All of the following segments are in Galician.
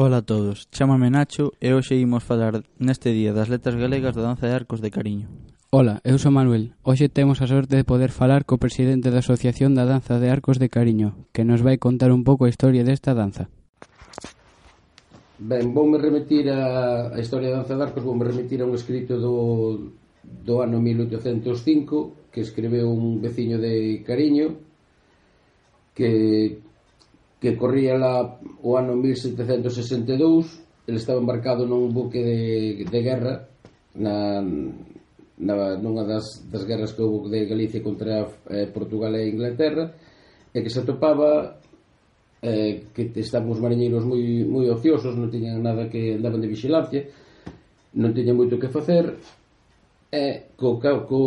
Ola a todos, chámame Nacho e hoxe imos falar neste día das letras galegas da danza de arcos de cariño. Ola, eu sou Manuel. Hoxe temos a sorte de poder falar co presidente da Asociación da Danza de Arcos de Cariño, que nos vai contar un pouco a historia desta danza. Ben, voume remitir a, a historia da danza de arcos, voume remitir a un escrito do, do ano 1805 que escribeu un veciño de Cariño que que corría la, o ano 1762 ele estaba embarcado nun buque de, de guerra na, na, nunha das, das guerras que houve de Galicia contra eh, Portugal e Inglaterra e que se atopaba eh, que estaban os mariñeiros moi, moi ociosos non tiñan nada que andaban de vigilancia non tiñan moito que facer e co, co,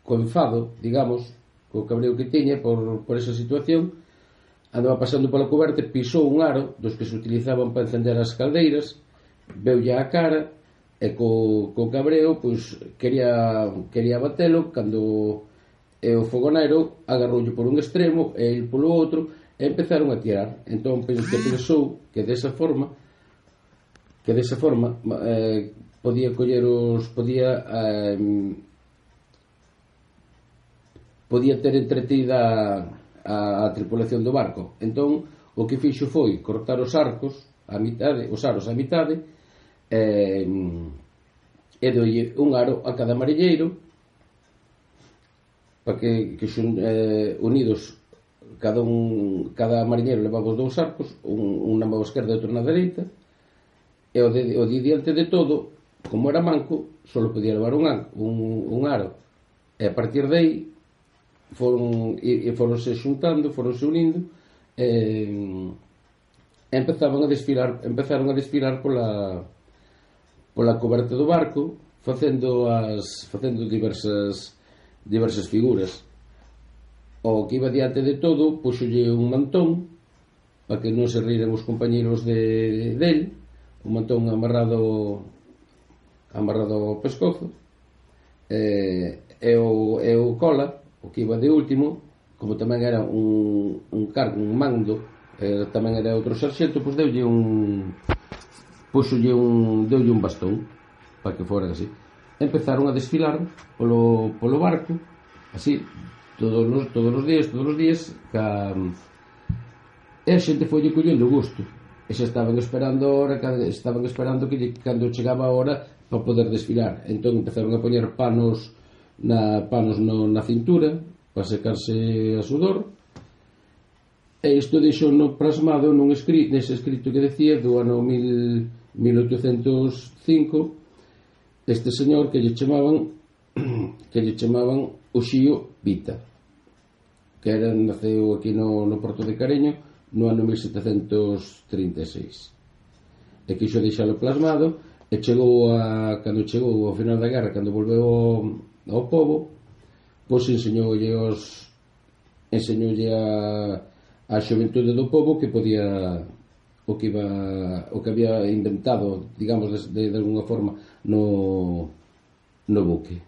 co enfado, digamos co cabreo que tiña por, por esa situación Andaba pasando pola coberta, pisou un aro dos que se utilizaban para encender as caldeiras, veulle a cara e co, co cabreo pois, quería, quería batelo cando e o fogoneiro agarroulle por un extremo e el polo outro e empezaron a tirar. Entón pois, que pensou que desa forma que desa forma eh, podía coller os podía eh, podía ter entretida a, a tripulación do barco. Entón, o que fixo foi cortar os arcos, a mitade, os aros a mitade, eh, e dolle un aro a cada marilleiro, para que, que xun, eh, unidos cada un cada mariñeiro levaba os dous arcos, un, un na mão esquerda e outro na dereita, e o de, o de diante de todo, como era manco, só podía levar un, un, un aro. E a partir de aí, foron e, e foronse xuntando, foronse unindo e, e empezaban a desfilar, empezaron a desfilar pola pola coberta do barco, facendo as facendo diversas diversas figuras. O que iba diante de todo puxolle un mantón para que non se riren os compañeiros de, de del, un mantón amarrado amarrado ao pescozo e, e, o, e o cola o que iba de último, como tamén era un, un cargo, un mando, eh, tamén era outro sarxento, pois deulle un puxolle un deulle un bastón para que fora así. Empezaron a desfilar polo, polo barco, así, todos os, todos os días, todos os días, ca... e a xente foi collendo gusto. E xa estaban esperando a hora, estaban esperando que cando chegaba a hora para poder desfilar. Entón empezaron a poñer panos na, panos no, na cintura para secarse a sudor. E isto deixou no plasmado nun escrito, nese escrito que decía do ano 1000, 1805 este señor que lle chamaban que lle chamaban Uxío Vita que era, naceu aquí no, no Porto de Careño no ano 1736 e quixo deixalo plasmado e chegou a, cando chegou ao final da guerra cando volveu ao povo, pois enseñoulle os enseñoulle a, a xoventude do povo que podía o que iba o que había inventado, digamos de, de, de alguna forma no no buque.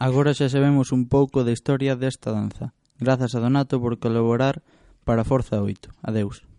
Agora xa sabemos un pouco da historia desta danza. Grazas a Donato por colaborar para Forza 8. Adeus.